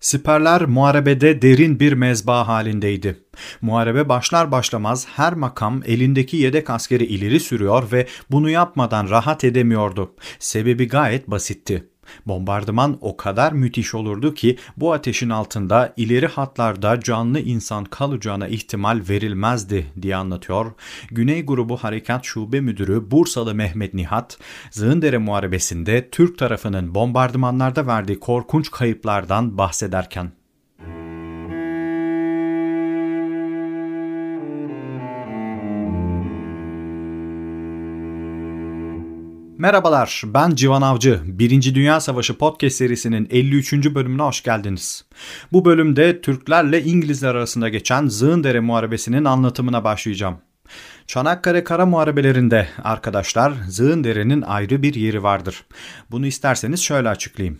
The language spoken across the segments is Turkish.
Siperler muharebede derin bir mezba halindeydi. Muharebe başlar başlamaz her makam elindeki yedek askeri ileri sürüyor ve bunu yapmadan rahat edemiyordu. Sebebi gayet basitti. Bombardıman o kadar müthiş olurdu ki bu ateşin altında ileri hatlarda canlı insan kalacağına ihtimal verilmezdi diye anlatıyor. Güney Grubu Harekat Şube Müdürü Bursalı Mehmet Nihat, Zığındere Muharebesi'nde Türk tarafının bombardımanlarda verdiği korkunç kayıplardan bahsederken. Merhabalar, ben Civan Avcı. Birinci Dünya Savaşı podcast serisinin 53. bölümüne hoş geldiniz. Bu bölümde Türklerle İngilizler arasında geçen Zığındere Muharebesi'nin anlatımına başlayacağım. Çanakkale Kara Muharebelerinde arkadaşlar Zığındere'nin ayrı bir yeri vardır. Bunu isterseniz şöyle açıklayayım.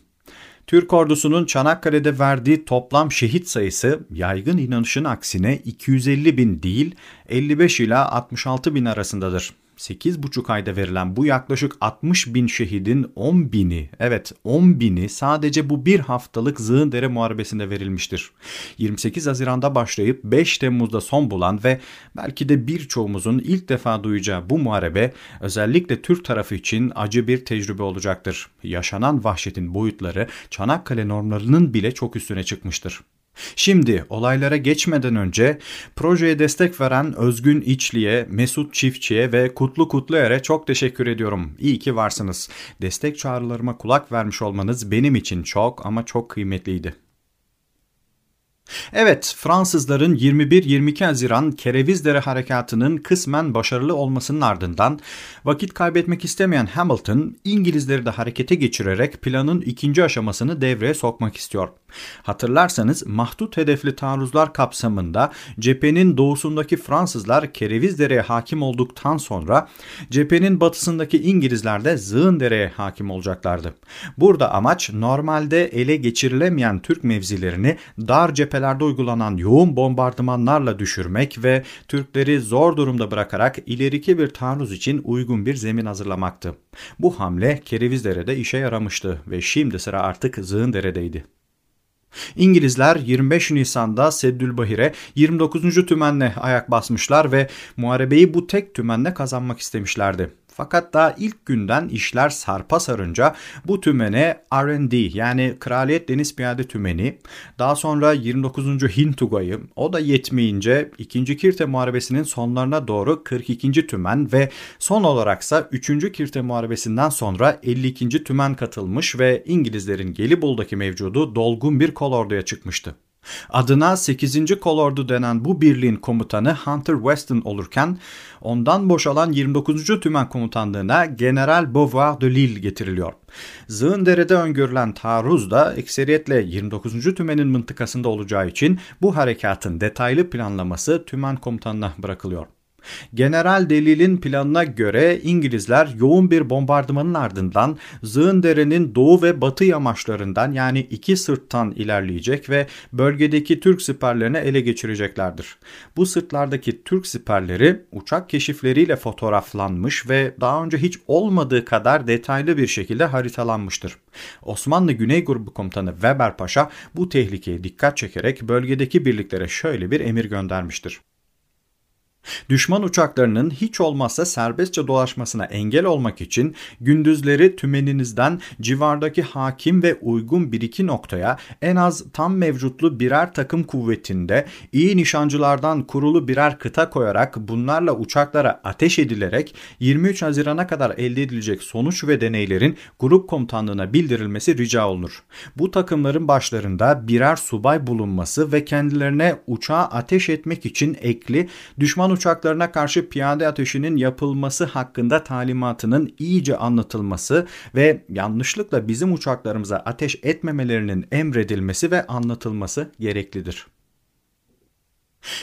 Türk ordusunun Çanakkale'de verdiği toplam şehit sayısı yaygın inanışın aksine 250 bin değil 55 ila 66 bin arasındadır. 8,5 ayda verilen bu yaklaşık 60 bin şehidin 10 bini, evet 10 bini sadece bu bir haftalık Zığındere Muharebesi'nde verilmiştir. 28 Haziran'da başlayıp 5 Temmuz'da son bulan ve belki de birçoğumuzun ilk defa duyacağı bu muharebe özellikle Türk tarafı için acı bir tecrübe olacaktır. Yaşanan vahşetin boyutları Çanakkale normlarının bile çok üstüne çıkmıştır. Şimdi olaylara geçmeden önce projeye destek veren Özgün İçli'ye, Mesut Çiftçi'ye ve Kutlu Kutluyer'e çok teşekkür ediyorum. İyi ki varsınız. Destek çağrılarıma kulak vermiş olmanız benim için çok ama çok kıymetliydi. Evet, Fransızların 21-22 Haziran Kerevizdere harekatının kısmen başarılı olmasının ardından vakit kaybetmek istemeyen Hamilton, İngilizleri de harekete geçirerek planın ikinci aşamasını devreye sokmak istiyor. Hatırlarsanız mahdut hedefli taarruzlar kapsamında cephenin doğusundaki Fransızlar Kerevizdere'ye hakim olduktan sonra cephenin batısındaki İngilizler de Zığındere'ye hakim olacaklardı. Burada amaç normalde ele geçirilemeyen Türk mevzilerini dar cephelerde uygulanan yoğun bombardımanlarla düşürmek ve Türkleri zor durumda bırakarak ileriki bir taarruz için uygun bir zemin hazırlamaktı. Bu hamle Kerevizdere'de işe yaramıştı ve şimdi sıra artık Zığındere'deydi. İngilizler 25 Nisan'da Seddülbahir'e 29. tümenle ayak basmışlar ve muharebeyi bu tek tümenle kazanmak istemişlerdi. Fakat daha ilk günden işler sarpa sarınca bu tümene R&D yani Kraliyet Deniz Piyade Tümeni, daha sonra 29. Hint Tugayı, o da yetmeyince 2. Kirte Muharebesi'nin sonlarına doğru 42. Tümen ve son olaraksa 3. Kirte Muharebesi'nden sonra 52. Tümen katılmış ve İngilizlerin Gelibolu'daki mevcudu dolgun bir kolorduya çıkmıştı. Adına 8. Kolordu denen bu birliğin komutanı Hunter Weston olurken ondan boşalan 29. Tümen komutanlığına General Beauvoir de Lille getiriliyor. Zığındere'de öngörülen taarruz da ekseriyetle 29. Tümen'in mıntıkasında olacağı için bu harekatın detaylı planlaması Tümen komutanına bırakılıyor. General Delil'in planına göre İngilizler yoğun bir bombardımanın ardından Zığındere'nin doğu ve batı yamaçlarından yani iki sırttan ilerleyecek ve bölgedeki Türk siperlerini ele geçireceklerdir. Bu sırtlardaki Türk siperleri uçak keşifleriyle fotoğraflanmış ve daha önce hiç olmadığı kadar detaylı bir şekilde haritalanmıştır. Osmanlı Güney Grubu Komutanı Weber Paşa bu tehlikeye dikkat çekerek bölgedeki birliklere şöyle bir emir göndermiştir. Düşman uçaklarının hiç olmazsa serbestçe dolaşmasına engel olmak için gündüzleri tümeninizden civardaki hakim ve uygun bir iki noktaya en az tam mevcutlu birer takım kuvvetinde iyi nişancılardan kurulu birer kıta koyarak bunlarla uçaklara ateş edilerek 23 Haziran'a kadar elde edilecek sonuç ve deneylerin grup komutanlığına bildirilmesi rica olunur. Bu takımların başlarında birer subay bulunması ve kendilerine uçağa ateş etmek için ekli düşman uçaklarına karşı piyade ateşinin yapılması hakkında talimatının iyice anlatılması ve yanlışlıkla bizim uçaklarımıza ateş etmemelerinin emredilmesi ve anlatılması gereklidir.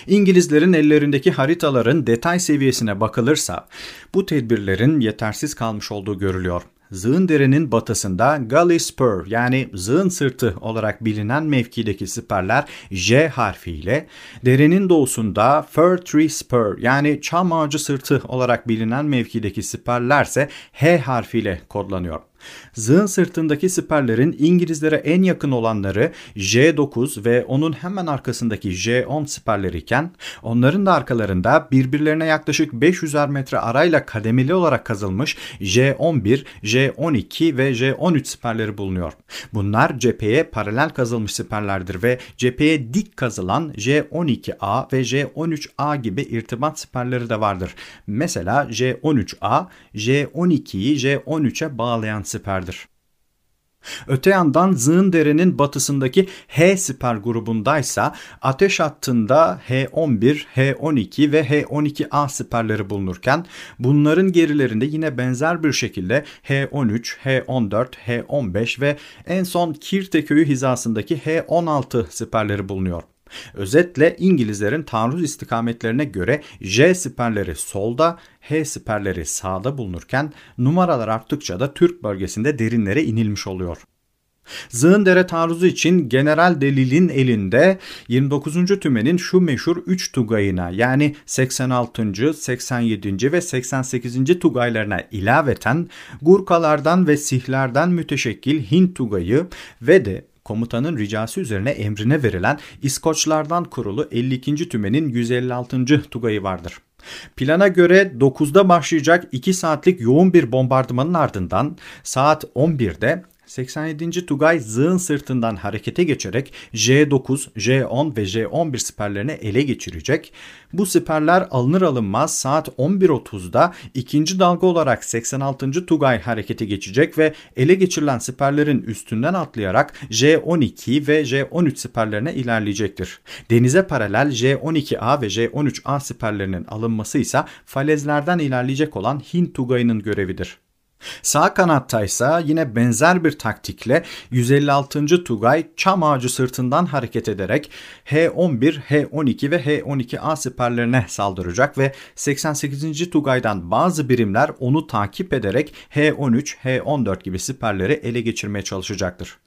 İngilizlerin ellerindeki haritaların detay seviyesine bakılırsa bu tedbirlerin yetersiz kalmış olduğu görülüyor. Zığındere'nin batısında Gully Spur yani Zığın Sırtı olarak bilinen mevkideki siperler J harfiyle, derenin doğusunda Fir Tree Spur yani Çam Ağacı Sırtı olarak bilinen mevkideki siperlerse H harfiyle kodlanıyor. Zığın sırtındaki siperlerin İngilizlere en yakın olanları J9 ve onun hemen arkasındaki J10 siperleri iken onların da arkalarında birbirlerine yaklaşık 500'er metre arayla kademeli olarak kazılmış J11, J12 ve J13 siperleri bulunuyor. Bunlar cepheye paralel kazılmış siperlerdir ve cepheye dik kazılan J12A ve J13A gibi irtibat siperleri de vardır. Mesela J13A, J12'yi J13'e bağlayan siperdir. Öte yandan Zığındere'nin batısındaki H siper grubundaysa ateş hattında H11, H12 ve H12A siperleri bulunurken bunların gerilerinde yine benzer bir şekilde H13, H14, H15 ve en son Kirte köyü hizasındaki H16 siperleri bulunuyor. Özetle İngilizlerin taarruz istikametlerine göre J siperleri solda, H siperleri sağda bulunurken numaralar arttıkça da Türk bölgesinde derinlere inilmiş oluyor. Zığındere taarruzu için General Delil'in elinde 29. tümenin şu meşhur 3 tugayına yani 86. 87. ve 88. tugaylarına ilaveten Gurkalardan ve Sihlerden müteşekkil Hint tugayı ve de komutanın ricası üzerine emrine verilen İskoçlardan kurulu 52. tümenin 156. tugayı vardır. Plana göre 9'da başlayacak 2 saatlik yoğun bir bombardımanın ardından saat 11'de 87. Tugay Zığın sırtından harekete geçerek J9, J10 ve J11 siperlerini ele geçirecek. Bu siperler alınır alınmaz saat 11.30'da ikinci dalga olarak 86. Tugay harekete geçecek ve ele geçirilen siperlerin üstünden atlayarak J12 ve J13 siperlerine ilerleyecektir. Denize paralel J12A ve J13A siperlerinin alınması ise falezlerden ilerleyecek olan Hint Tugayı'nın görevidir. Sağ kanatta ise yine benzer bir taktikle 156. Tugay çam ağacı sırtından hareket ederek H11, H12 ve H12A siperlerine saldıracak ve 88. Tugay'dan bazı birimler onu takip ederek H13, H14 gibi siperleri ele geçirmeye çalışacaktır.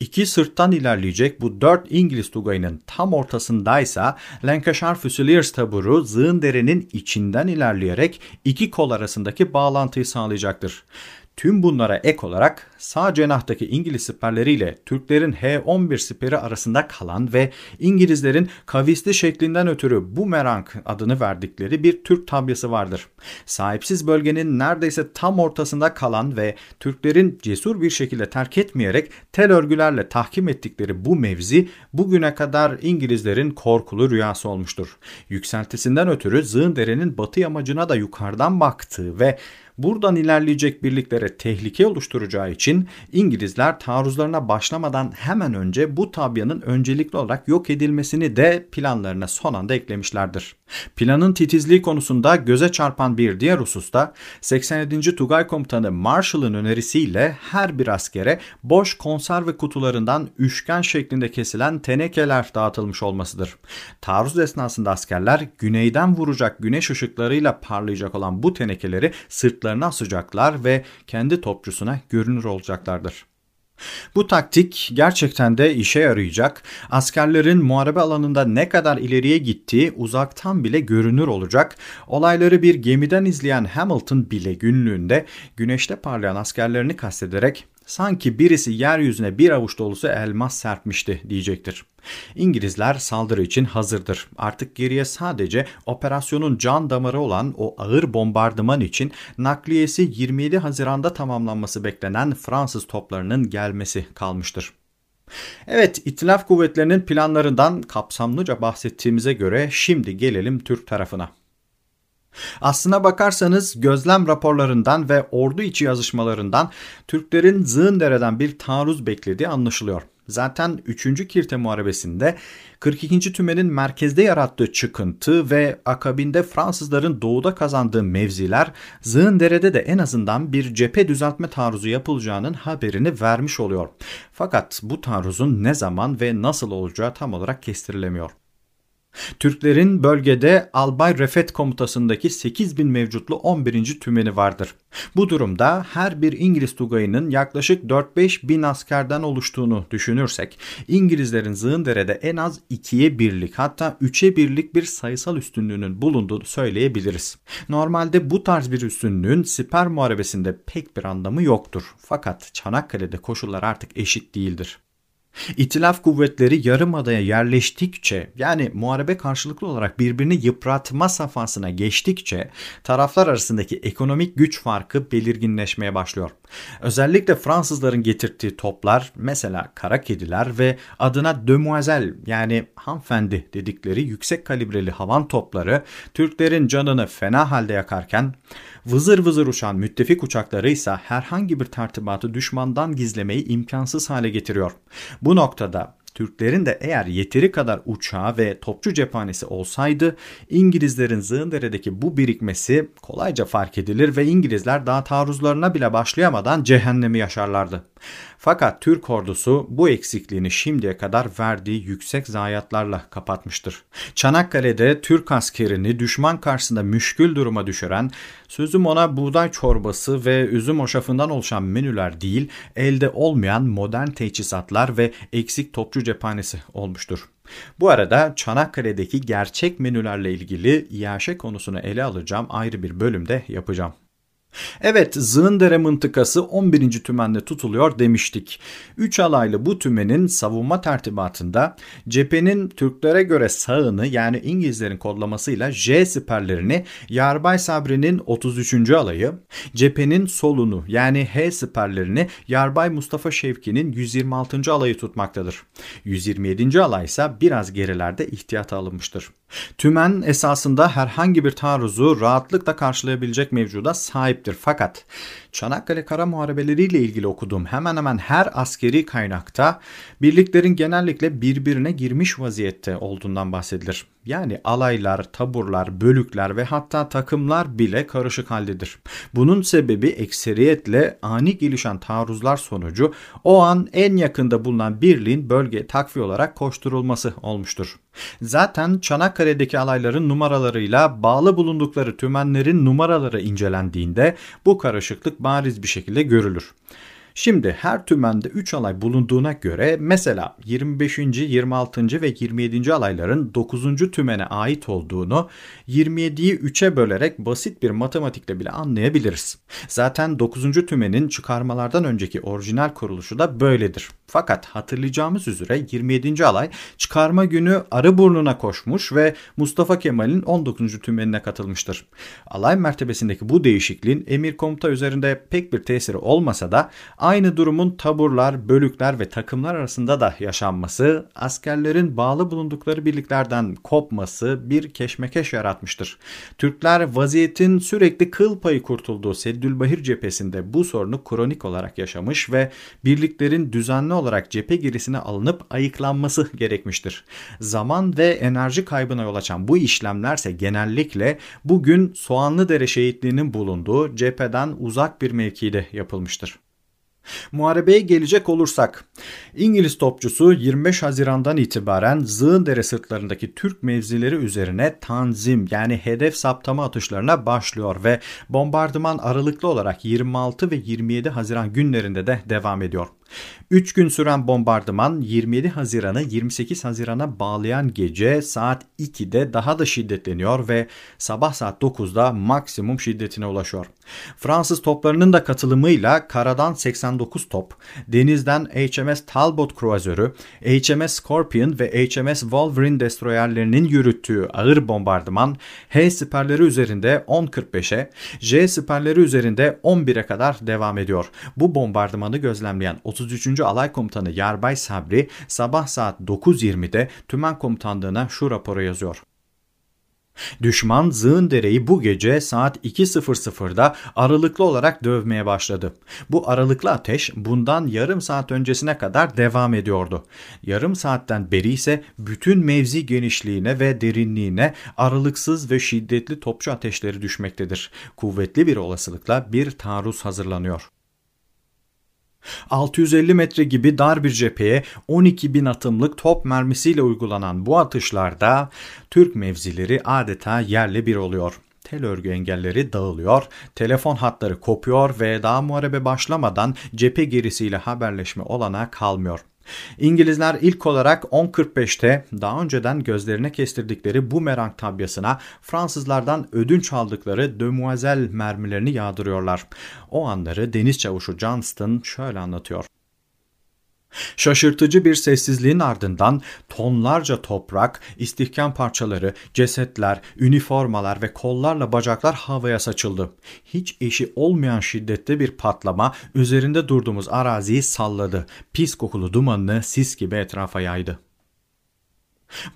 İki sırttan ilerleyecek bu dört İngiliz Tugay'ının tam ortasındaysa Lancashire Fusiliers taburu Zığındere'nin içinden ilerleyerek iki kol arasındaki bağlantıyı sağlayacaktır. Tüm bunlara ek olarak sağ cenahtaki İngiliz siperleriyle Türklerin H-11 siperi arasında kalan ve İngilizlerin kavisli şeklinden ötürü Bumerang adını verdikleri bir Türk tabyası vardır. Sahipsiz bölgenin neredeyse tam ortasında kalan ve Türklerin cesur bir şekilde terk etmeyerek tel örgülerle tahkim ettikleri bu mevzi bugüne kadar İngilizlerin korkulu rüyası olmuştur. Yükseltisinden ötürü Zığındere'nin batı yamacına da yukarıdan baktığı ve buradan ilerleyecek birliklere tehlike oluşturacağı için İngilizler taarruzlarına başlamadan hemen önce bu tabyanın öncelikli olarak yok edilmesini de planlarına son anda eklemişlerdir. Planın titizliği konusunda göze çarpan bir diğer hususta 87. Tugay Komutanı Marshall'ın önerisiyle her bir askere boş konserve kutularından üçgen şeklinde kesilen tenekeler dağıtılmış olmasıdır. Taarruz esnasında askerler güneyden vuracak güneş ışıklarıyla parlayacak olan bu tenekeleri sırtlarına asacaklar ve kendi topçusuna görünür olacaklardır. Bu taktik gerçekten de işe yarayacak. Askerlerin muharebe alanında ne kadar ileriye gittiği uzaktan bile görünür olacak. Olayları bir gemiden izleyen Hamilton bile günlüğünde güneşte parlayan askerlerini kastederek sanki birisi yeryüzüne bir avuç dolusu elmas serpmişti diyecektir. İngilizler saldırı için hazırdır. Artık geriye sadece operasyonun can damarı olan o ağır bombardıman için nakliyesi 27 Haziran'da tamamlanması beklenen Fransız toplarının gelmesi kalmıştır. Evet, İtilaf kuvvetlerinin planlarından kapsamlıca bahsettiğimize göre şimdi gelelim Türk tarafına. Aslına bakarsanız gözlem raporlarından ve ordu içi yazışmalarından Türklerin Zığındere'den bir taarruz beklediği anlaşılıyor. Zaten 3. Kirte Muharebesi'nde 42. Tümen'in merkezde yarattığı çıkıntı ve akabinde Fransızların doğuda kazandığı mevziler Zığındere'de de en azından bir cephe düzeltme taarruzu yapılacağının haberini vermiş oluyor. Fakat bu taarruzun ne zaman ve nasıl olacağı tam olarak kestirilemiyor. Türklerin bölgede Albay Refet komutasındaki 8 bin mevcutlu 11. tümeni vardır. Bu durumda her bir İngiliz tugayının yaklaşık 4-5 bin askerden oluştuğunu düşünürsek İngilizlerin Zığındere'de en az 2'ye birlik hatta 3'e birlik bir sayısal üstünlüğünün bulunduğunu söyleyebiliriz. Normalde bu tarz bir üstünlüğün siper muharebesinde pek bir anlamı yoktur. Fakat Çanakkale'de koşullar artık eşit değildir. İtilaf kuvvetleri yarımadaya yerleştikçe yani muharebe karşılıklı olarak birbirini yıpratma safhasına geçtikçe taraflar arasındaki ekonomik güç farkı belirginleşmeye başlıyor. Özellikle Fransızların getirdiği toplar mesela kara kediler ve adına demoiselle yani hanımefendi dedikleri yüksek kalibreli havan topları Türklerin canını fena halde yakarken vızır vızır uçan müttefik uçakları ise herhangi bir tertibatı düşmandan gizlemeyi imkansız hale getiriyor. Bu noktada Türklerin de eğer yeteri kadar uçağı ve topçu cephanesi olsaydı İngilizlerin Zığındere'deki bu birikmesi kolayca fark edilir ve İngilizler daha taarruzlarına bile başlayamadan cehennemi yaşarlardı. Fakat Türk ordusu bu eksikliğini şimdiye kadar verdiği yüksek zayiatlarla kapatmıştır. Çanakkale'de Türk askerini düşman karşısında müşkül duruma düşüren, sözüm ona buğday çorbası ve üzüm hoşafından oluşan menüler değil, elde olmayan modern teçhizatlar ve eksik topçu cephanesi olmuştur. Bu arada Çanakkale'deki gerçek menülerle ilgili iaşe konusunu ele alacağım ayrı bir bölümde yapacağım. Evet Zığındere mıntıkası 11. tümende tutuluyor demiştik. 3 alaylı bu tümenin savunma tertibatında cephenin Türklere göre sağını yani İngilizlerin kodlamasıyla J siperlerini Yarbay Sabri'nin 33. alayı, cephenin solunu yani H siperlerini Yarbay Mustafa Şevki'nin 126. alayı tutmaktadır. 127. alay ise biraz gerilerde ihtiyata alınmıştır. Tümen esasında herhangi bir taarruzu rahatlıkla karşılayabilecek mevcuda sahiptir. Fakat Çanakkale Kara Muharebeleri ile ilgili okuduğum hemen hemen her askeri kaynakta birliklerin genellikle birbirine girmiş vaziyette olduğundan bahsedilir. Yani alaylar, taburlar, bölükler ve hatta takımlar bile karışık haldedir. Bunun sebebi ekseriyetle ani gelişen taarruzlar sonucu o an en yakında bulunan birliğin bölge takviye olarak koşturulması olmuştur. Zaten Çanakkale'deki alayların numaralarıyla bağlı bulundukları tümenlerin numaraları incelendiğinde bu karışıklık bariz bir şekilde görülür. Şimdi her tümende 3 alay bulunduğuna göre mesela 25. 26. ve 27. alayların 9. tümene ait olduğunu 27'yi 3'e bölerek basit bir matematikle bile anlayabiliriz. Zaten 9. tümenin çıkarmalardan önceki orijinal kuruluşu da böyledir. Fakat hatırlayacağımız üzere 27. alay çıkarma günü Arıburnu'na koşmuş ve Mustafa Kemal'in 19. tümenine katılmıştır. Alay mertebesindeki bu değişikliğin emir komuta üzerinde pek bir tesiri olmasa da aynı durumun taburlar, bölükler ve takımlar arasında da yaşanması, askerlerin bağlı bulundukları birliklerden kopması bir keşmekeş yaratmıştır. Türkler vaziyetin sürekli kıl payı kurtulduğu Seddülbahir cephesinde bu sorunu kronik olarak yaşamış ve birliklerin düzenli olarak cephe girisine alınıp ayıklanması gerekmiştir. Zaman ve enerji kaybına yol açan bu işlemlerse genellikle bugün Soğanlıdere şehitliğinin bulunduğu cepheden uzak bir mevkide yapılmıştır. Muharebeye gelecek olursak, İngiliz topçusu 25 Haziran'dan itibaren Zığındere sırtlarındaki Türk mevzileri üzerine tanzim yani hedef saptama atışlarına başlıyor ve bombardıman aralıklı olarak 26 ve 27 Haziran günlerinde de devam ediyor. 3 gün süren bombardıman 27 Haziran'ı 28 Haziran'a bağlayan gece saat 2'de daha da şiddetleniyor ve sabah saat 9'da maksimum şiddetine ulaşıyor. Fransız toplarının da katılımıyla karadan 89 top, denizden HMS Talbot kruvazörü, HMS Scorpion ve HMS Wolverine destroyerlerinin yürüttüğü ağır bombardıman H siperleri üzerinde 10.45'e, J siperleri üzerinde 11'e kadar devam ediyor. Bu bombardımanı gözlemleyen 33. Alay Komutanı Yarbay Sabri sabah saat 9.20'de tümen komutanlığına şu raporu yazıyor. Düşman Zığındere'yi bu gece saat 2.00'da aralıklı olarak dövmeye başladı. Bu aralıklı ateş bundan yarım saat öncesine kadar devam ediyordu. Yarım saatten beri ise bütün mevzi genişliğine ve derinliğine aralıksız ve şiddetli topçu ateşleri düşmektedir. Kuvvetli bir olasılıkla bir taarruz hazırlanıyor. 650 metre gibi dar bir cepheye 12 bin atımlık top mermisiyle uygulanan bu atışlarda Türk mevzileri adeta yerle bir oluyor tel örgü engelleri dağılıyor, telefon hatları kopuyor ve daha muharebe başlamadan cephe gerisiyle haberleşme olana kalmıyor. İngilizler ilk olarak 10.45'te daha önceden gözlerine kestirdikleri bu merak tabyasına Fransızlardan ödünç aldıkları Demoiselle mermilerini yağdırıyorlar. O anları deniz çavuşu Johnston şöyle anlatıyor. Şaşırtıcı bir sessizliğin ardından tonlarca toprak, istihkam parçaları, cesetler, üniformalar ve kollarla bacaklar havaya saçıldı. Hiç eşi olmayan şiddette bir patlama üzerinde durduğumuz araziyi salladı. Pis kokulu dumanını sis gibi etrafa yaydı.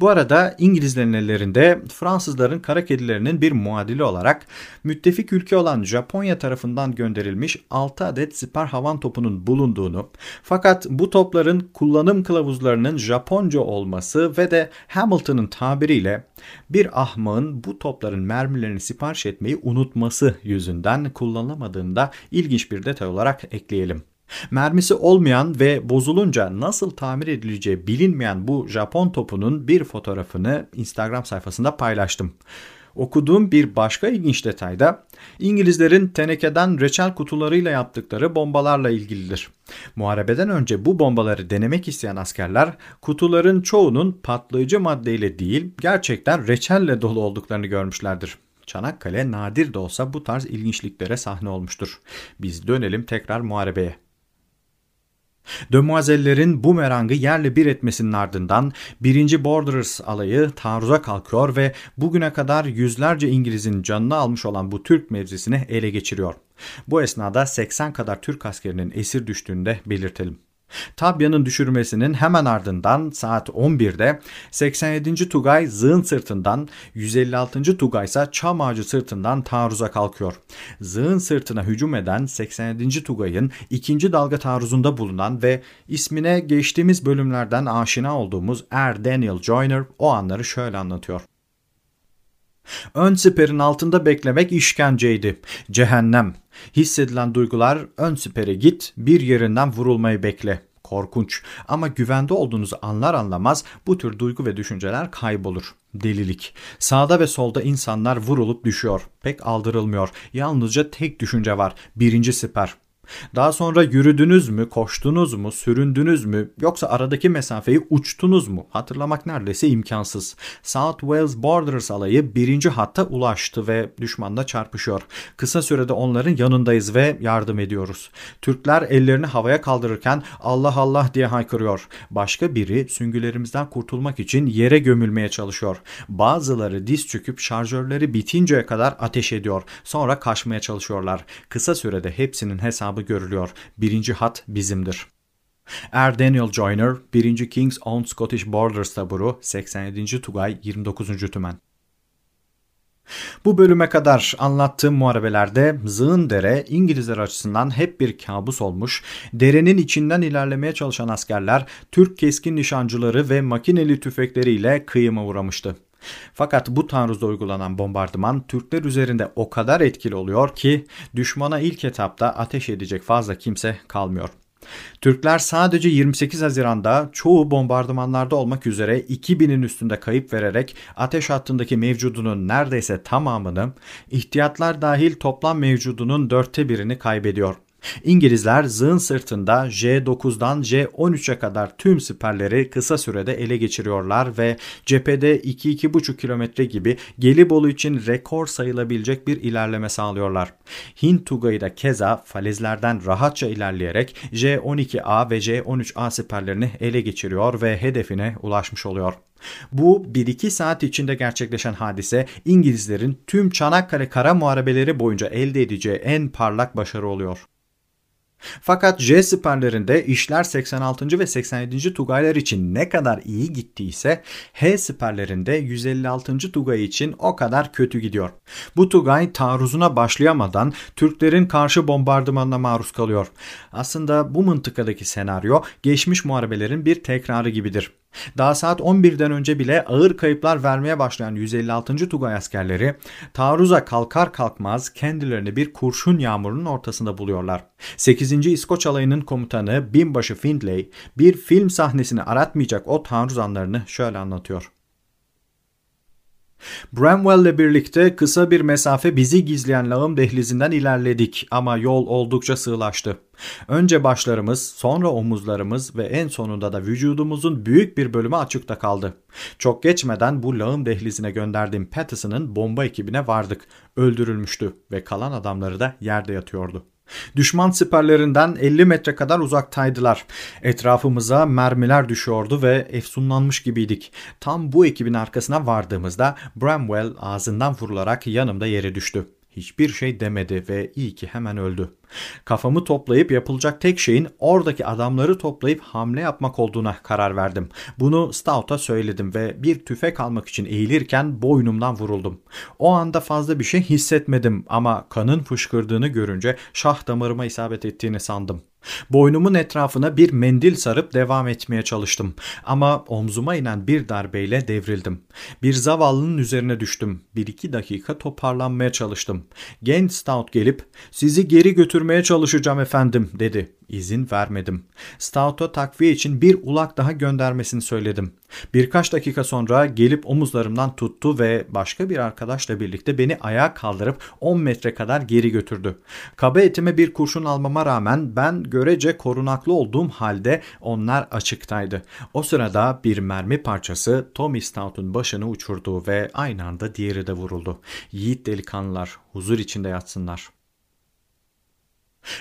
Bu arada İngilizlerin ellerinde Fransızların kara kedilerinin bir muadili olarak müttefik ülke olan Japonya tarafından gönderilmiş 6 adet siper havan topunun bulunduğunu fakat bu topların kullanım kılavuzlarının Japonca olması ve de Hamilton'ın tabiriyle bir ahmağın bu topların mermilerini sipariş etmeyi unutması yüzünden kullanılamadığını da ilginç bir detay olarak ekleyelim. Mermisi olmayan ve bozulunca nasıl tamir edileceği bilinmeyen bu Japon topunun bir fotoğrafını Instagram sayfasında paylaştım. Okuduğum bir başka ilginç detay da İngilizlerin tenekeden reçel kutularıyla yaptıkları bombalarla ilgilidir. Muharebeden önce bu bombaları denemek isteyen askerler kutuların çoğunun patlayıcı maddeyle değil gerçekten reçelle dolu olduklarını görmüşlerdir. Çanakkale nadir de olsa bu tarz ilginçliklere sahne olmuştur. Biz dönelim tekrar muharebeye. Dömuazellerin bu merangı yerle bir etmesinin ardından 1. Borderers alayı taarruza kalkıyor ve bugüne kadar yüzlerce İngiliz'in canını almış olan bu Türk mevzisini ele geçiriyor. Bu esnada 80 kadar Türk askerinin esir düştüğünü de belirtelim. Tabya'nın düşürmesinin hemen ardından saat 11'de 87. Tugay Zığın sırtından 156. Tugay ise Çam Ağacı sırtından taarruza kalkıyor. Zığın sırtına hücum eden 87. Tugay'ın ikinci dalga taarruzunda bulunan ve ismine geçtiğimiz bölümlerden aşina olduğumuz Er Daniel Joyner o anları şöyle anlatıyor. Ön siperin altında beklemek işkenceydi. Cehennem. Hissedilen duygular ön sipere git, bir yerinden vurulmayı bekle. Korkunç ama güvende olduğunuzu anlar anlamaz bu tür duygu ve düşünceler kaybolur. Delilik. Sağda ve solda insanlar vurulup düşüyor. Pek aldırılmıyor. Yalnızca tek düşünce var. Birinci siper. Daha sonra yürüdünüz mü, koştunuz mu, süründünüz mü yoksa aradaki mesafeyi uçtunuz mu? Hatırlamak neredeyse imkansız. South Wales Borders alayı birinci hatta ulaştı ve düşmanla çarpışıyor. Kısa sürede onların yanındayız ve yardım ediyoruz. Türkler ellerini havaya kaldırırken Allah Allah diye haykırıyor. Başka biri süngülerimizden kurtulmak için yere gömülmeye çalışıyor. Bazıları diz çöküp şarjörleri bitinceye kadar ateş ediyor. Sonra kaçmaya çalışıyorlar. Kısa sürede hepsinin hesabı hesabı görülüyor. Birinci hat bizimdir. Er Daniel Joyner, 1. King's Own Scottish Borders taburu, 87. Tugay, 29. Tümen. Bu bölüme kadar anlattığım muharebelerde Zığın Dere İngilizler açısından hep bir kabus olmuş, derenin içinden ilerlemeye çalışan askerler Türk keskin nişancıları ve makineli tüfekleriyle kıyıma uğramıştı. Fakat bu taarruzda uygulanan bombardıman Türkler üzerinde o kadar etkili oluyor ki düşmana ilk etapta ateş edecek fazla kimse kalmıyor. Türkler sadece 28 Haziran'da çoğu bombardımanlarda olmak üzere 2000'in üstünde kayıp vererek ateş hattındaki mevcudunun neredeyse tamamını, ihtiyatlar dahil toplam mevcudunun dörtte birini kaybediyor. İngilizler zığın sırtında J9'dan J13'e kadar tüm siperleri kısa sürede ele geçiriyorlar ve cephede 2-2,5 kilometre gibi Gelibolu için rekor sayılabilecek bir ilerleme sağlıyorlar. Hint Tugay'ı da keza falezlerden rahatça ilerleyerek J12A ve J13A siperlerini ele geçiriyor ve hedefine ulaşmış oluyor. Bu 1-2 saat içinde gerçekleşen hadise İngilizlerin tüm Çanakkale kara muharebeleri boyunca elde edeceği en parlak başarı oluyor. Fakat J siperlerinde işler 86. ve 87. Tugaylar için ne kadar iyi gittiyse H siperlerinde 156. Tugay için o kadar kötü gidiyor. Bu Tugay taarruzuna başlayamadan Türklerin karşı bombardımanına maruz kalıyor. Aslında bu mıntıkadaki senaryo geçmiş muharebelerin bir tekrarı gibidir. Daha saat 11'den önce bile ağır kayıplar vermeye başlayan 156. Tugay askerleri taarruza kalkar kalkmaz kendilerini bir kurşun yağmurunun ortasında buluyorlar. 8. İskoç alayının komutanı binbaşı Findlay bir film sahnesini aratmayacak o taarruz anlarını şöyle anlatıyor. Bramwell ile birlikte kısa bir mesafe bizi gizleyen lağım dehlizinden ilerledik ama yol oldukça sığlaştı. Önce başlarımız, sonra omuzlarımız ve en sonunda da vücudumuzun büyük bir bölümü açıkta kaldı. Çok geçmeden bu lağım dehlizine gönderdiğim Patterson'ın bomba ekibine vardık. Öldürülmüştü ve kalan adamları da yerde yatıyordu. Düşman siperlerinden 50 metre kadar uzaktaydılar. Etrafımıza mermiler düşüyordu ve efsunlanmış gibiydik. Tam bu ekibin arkasına vardığımızda Bramwell ağzından vurularak yanımda yere düştü. Hiçbir şey demedi ve iyi ki hemen öldü. Kafamı toplayıp yapılacak tek şeyin oradaki adamları toplayıp hamle yapmak olduğuna karar verdim. Bunu Stout'a söyledim ve bir tüfek almak için eğilirken boynumdan vuruldum. O anda fazla bir şey hissetmedim ama kanın fışkırdığını görünce şah damarıma isabet ettiğini sandım. Boynumun etrafına bir mendil sarıp devam etmeye çalıştım ama omzuma inen bir darbeyle devrildim. Bir zavallının üzerine düştüm. Bir iki dakika toparlanmaya çalıştım. Genç Stout gelip sizi geri götürmeye çalışacağım efendim dedi. İzin vermedim. Stout'a takviye için bir ulak daha göndermesini söyledim. Birkaç dakika sonra gelip omuzlarımdan tuttu ve başka bir arkadaşla birlikte beni ayağa kaldırıp 10 metre kadar geri götürdü. Kaba etime bir kurşun almama rağmen ben görece korunaklı olduğum halde onlar açıktaydı. O sırada bir mermi parçası Tommy Stout'un başını uçurdu ve aynı anda diğeri de vuruldu. Yiğit delikanlılar huzur içinde yatsınlar.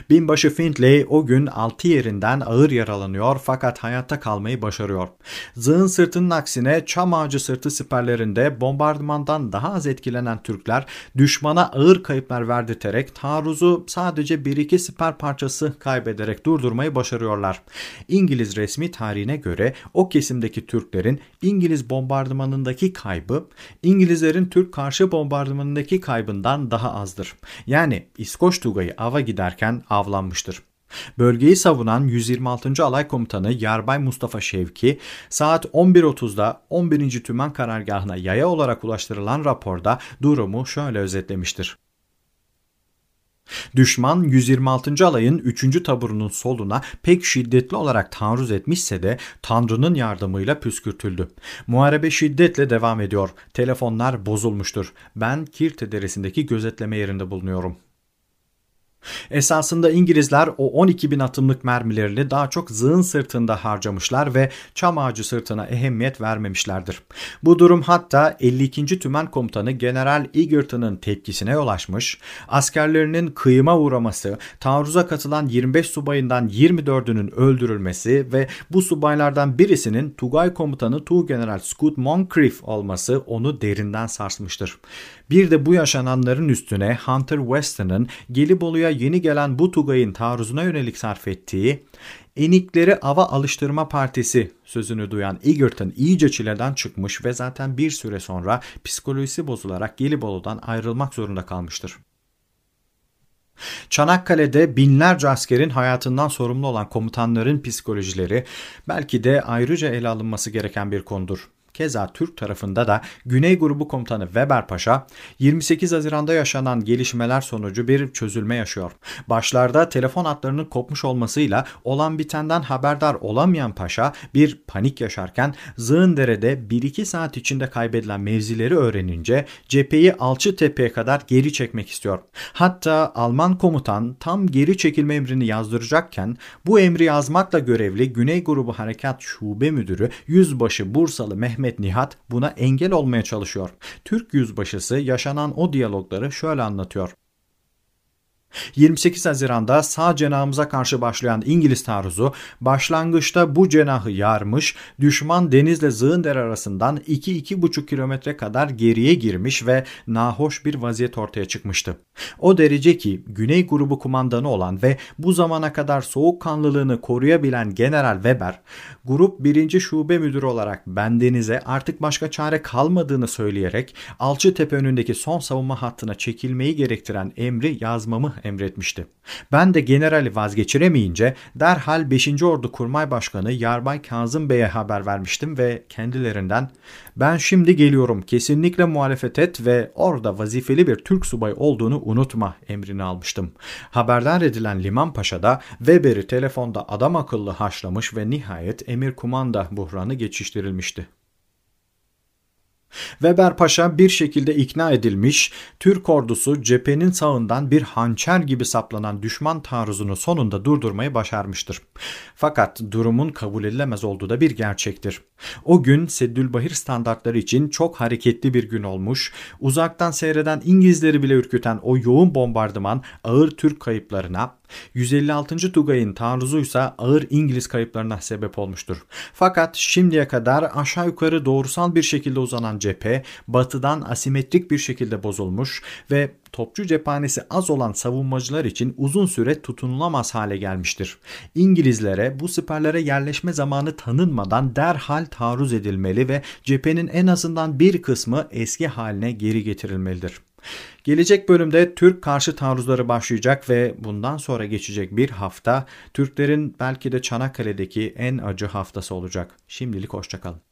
Binbaşı Findlay o gün altı yerinden ağır yaralanıyor fakat hayatta kalmayı başarıyor. Zığın sırtının aksine çam ağacı sırtı siperlerinde bombardımandan daha az etkilenen Türkler düşmana ağır kayıplar verdirterek taarruzu sadece bir iki siper parçası kaybederek durdurmayı başarıyorlar. İngiliz resmi tarihine göre o kesimdeki Türklerin İngiliz bombardımanındaki kaybı İngilizlerin Türk karşı bombardımanındaki kaybından daha azdır. Yani İskoç Tugayı ava giderken avlanmıştır. Bölgeyi savunan 126. Alay Komutanı Yarbay Mustafa Şevki saat 11.30'da 11. Tümen Karargahı'na yaya olarak ulaştırılan raporda durumu şöyle özetlemiştir. Düşman 126. alayın 3. taburunun soluna pek şiddetli olarak taarruz etmişse de Tanrı'nın yardımıyla püskürtüldü. Muharebe şiddetle devam ediyor. Telefonlar bozulmuştur. Ben Kirte Deresi'ndeki gözetleme yerinde bulunuyorum. Esasında İngilizler o 12 bin atımlık mermilerini daha çok zığın sırtında harcamışlar ve çam ağacı sırtına ehemmiyet vermemişlerdir. Bu durum hatta 52. Tümen Komutanı General Egerton'ın tepkisine yol açmış, askerlerinin kıyıma uğraması, taarruza katılan 25 subayından 24'ünün öldürülmesi ve bu subaylardan birisinin Tugay Komutanı General Scoot Moncrief olması onu derinden sarsmıştır. Bir de bu yaşananların üstüne Hunter Weston'ın Gelibolu'ya yeni gelen bu Tugay'ın taarruzuna yönelik sarf ettiği Enikleri Ava Alıştırma Partisi sözünü duyan Egerton iyice çileden çıkmış ve zaten bir süre sonra psikolojisi bozularak Gelibolu'dan ayrılmak zorunda kalmıştır. Çanakkale'de binlerce askerin hayatından sorumlu olan komutanların psikolojileri belki de ayrıca ele alınması gereken bir konudur. Keza Türk tarafında da Güney Grubu Komutanı Weber Paşa 28 Haziran'da yaşanan gelişmeler sonucu bir çözülme yaşıyor. Başlarda telefon hatlarının kopmuş olmasıyla olan bitenden haberdar olamayan Paşa bir panik yaşarken Zığındere'de 1-2 saat içinde kaybedilen mevzileri öğrenince cepheyi Alçıtepe'ye kadar geri çekmek istiyor. Hatta Alman komutan tam geri çekilme emrini yazdıracakken bu emri yazmakla görevli Güney Grubu Harekat Şube Müdürü Yüzbaşı Bursalı Mehmet Mehmet Nihat buna engel olmaya çalışıyor. Türk yüzbaşısı yaşanan o diyalogları şöyle anlatıyor. 28 Haziran'da sağ cenahımıza karşı başlayan İngiliz taarruzu başlangıçta bu cenahı yarmış, düşman denizle Zığındere arasından 2-2,5 kilometre kadar geriye girmiş ve nahoş bir vaziyet ortaya çıkmıştı. O derece ki Güney grubu kumandanı olan ve bu zamana kadar soğukkanlılığını koruyabilen General Weber, grup 1. şube müdürü olarak bendenize artık başka çare kalmadığını söyleyerek Alçıtepe önündeki son savunma hattına çekilmeyi gerektiren emri yazmamı emretmişti. Ben de generali vazgeçiremeyince derhal 5. Ordu Kurmay Başkanı Yarbay Kazım Bey'e haber vermiştim ve kendilerinden ben şimdi geliyorum kesinlikle muhalefet et ve orada vazifeli bir Türk subay olduğunu unutma emrini almıştım. Haberdar edilen Liman Paşa da Weber'i telefonda adam akıllı haşlamış ve nihayet emir kumanda buhranı geçiştirilmişti. Weber Paşa bir şekilde ikna edilmiş, Türk ordusu cephenin sağından bir hançer gibi saplanan düşman taarruzunu sonunda durdurmayı başarmıştır. Fakat durumun kabul edilemez olduğu da bir gerçektir. O gün Seddülbahir standartları için çok hareketli bir gün olmuş, uzaktan seyreden İngilizleri bile ürküten o yoğun bombardıman ağır Türk kayıplarına, 156. Tugay'ın taarruzuysa ağır İngiliz kayıplarına sebep olmuştur. Fakat şimdiye kadar aşağı yukarı doğrusal bir şekilde uzanan cephe batıdan asimetrik bir şekilde bozulmuş ve topçu cephanesi az olan savunmacılar için uzun süre tutunulamaz hale gelmiştir. İngilizlere bu siperlere yerleşme zamanı tanınmadan derhal taarruz edilmeli ve cephenin en azından bir kısmı eski haline geri getirilmelidir. Gelecek bölümde Türk karşı taarruzları başlayacak ve bundan sonra geçecek bir hafta Türklerin belki de Çanakkale'deki en acı haftası olacak. Şimdilik hoşçakalın.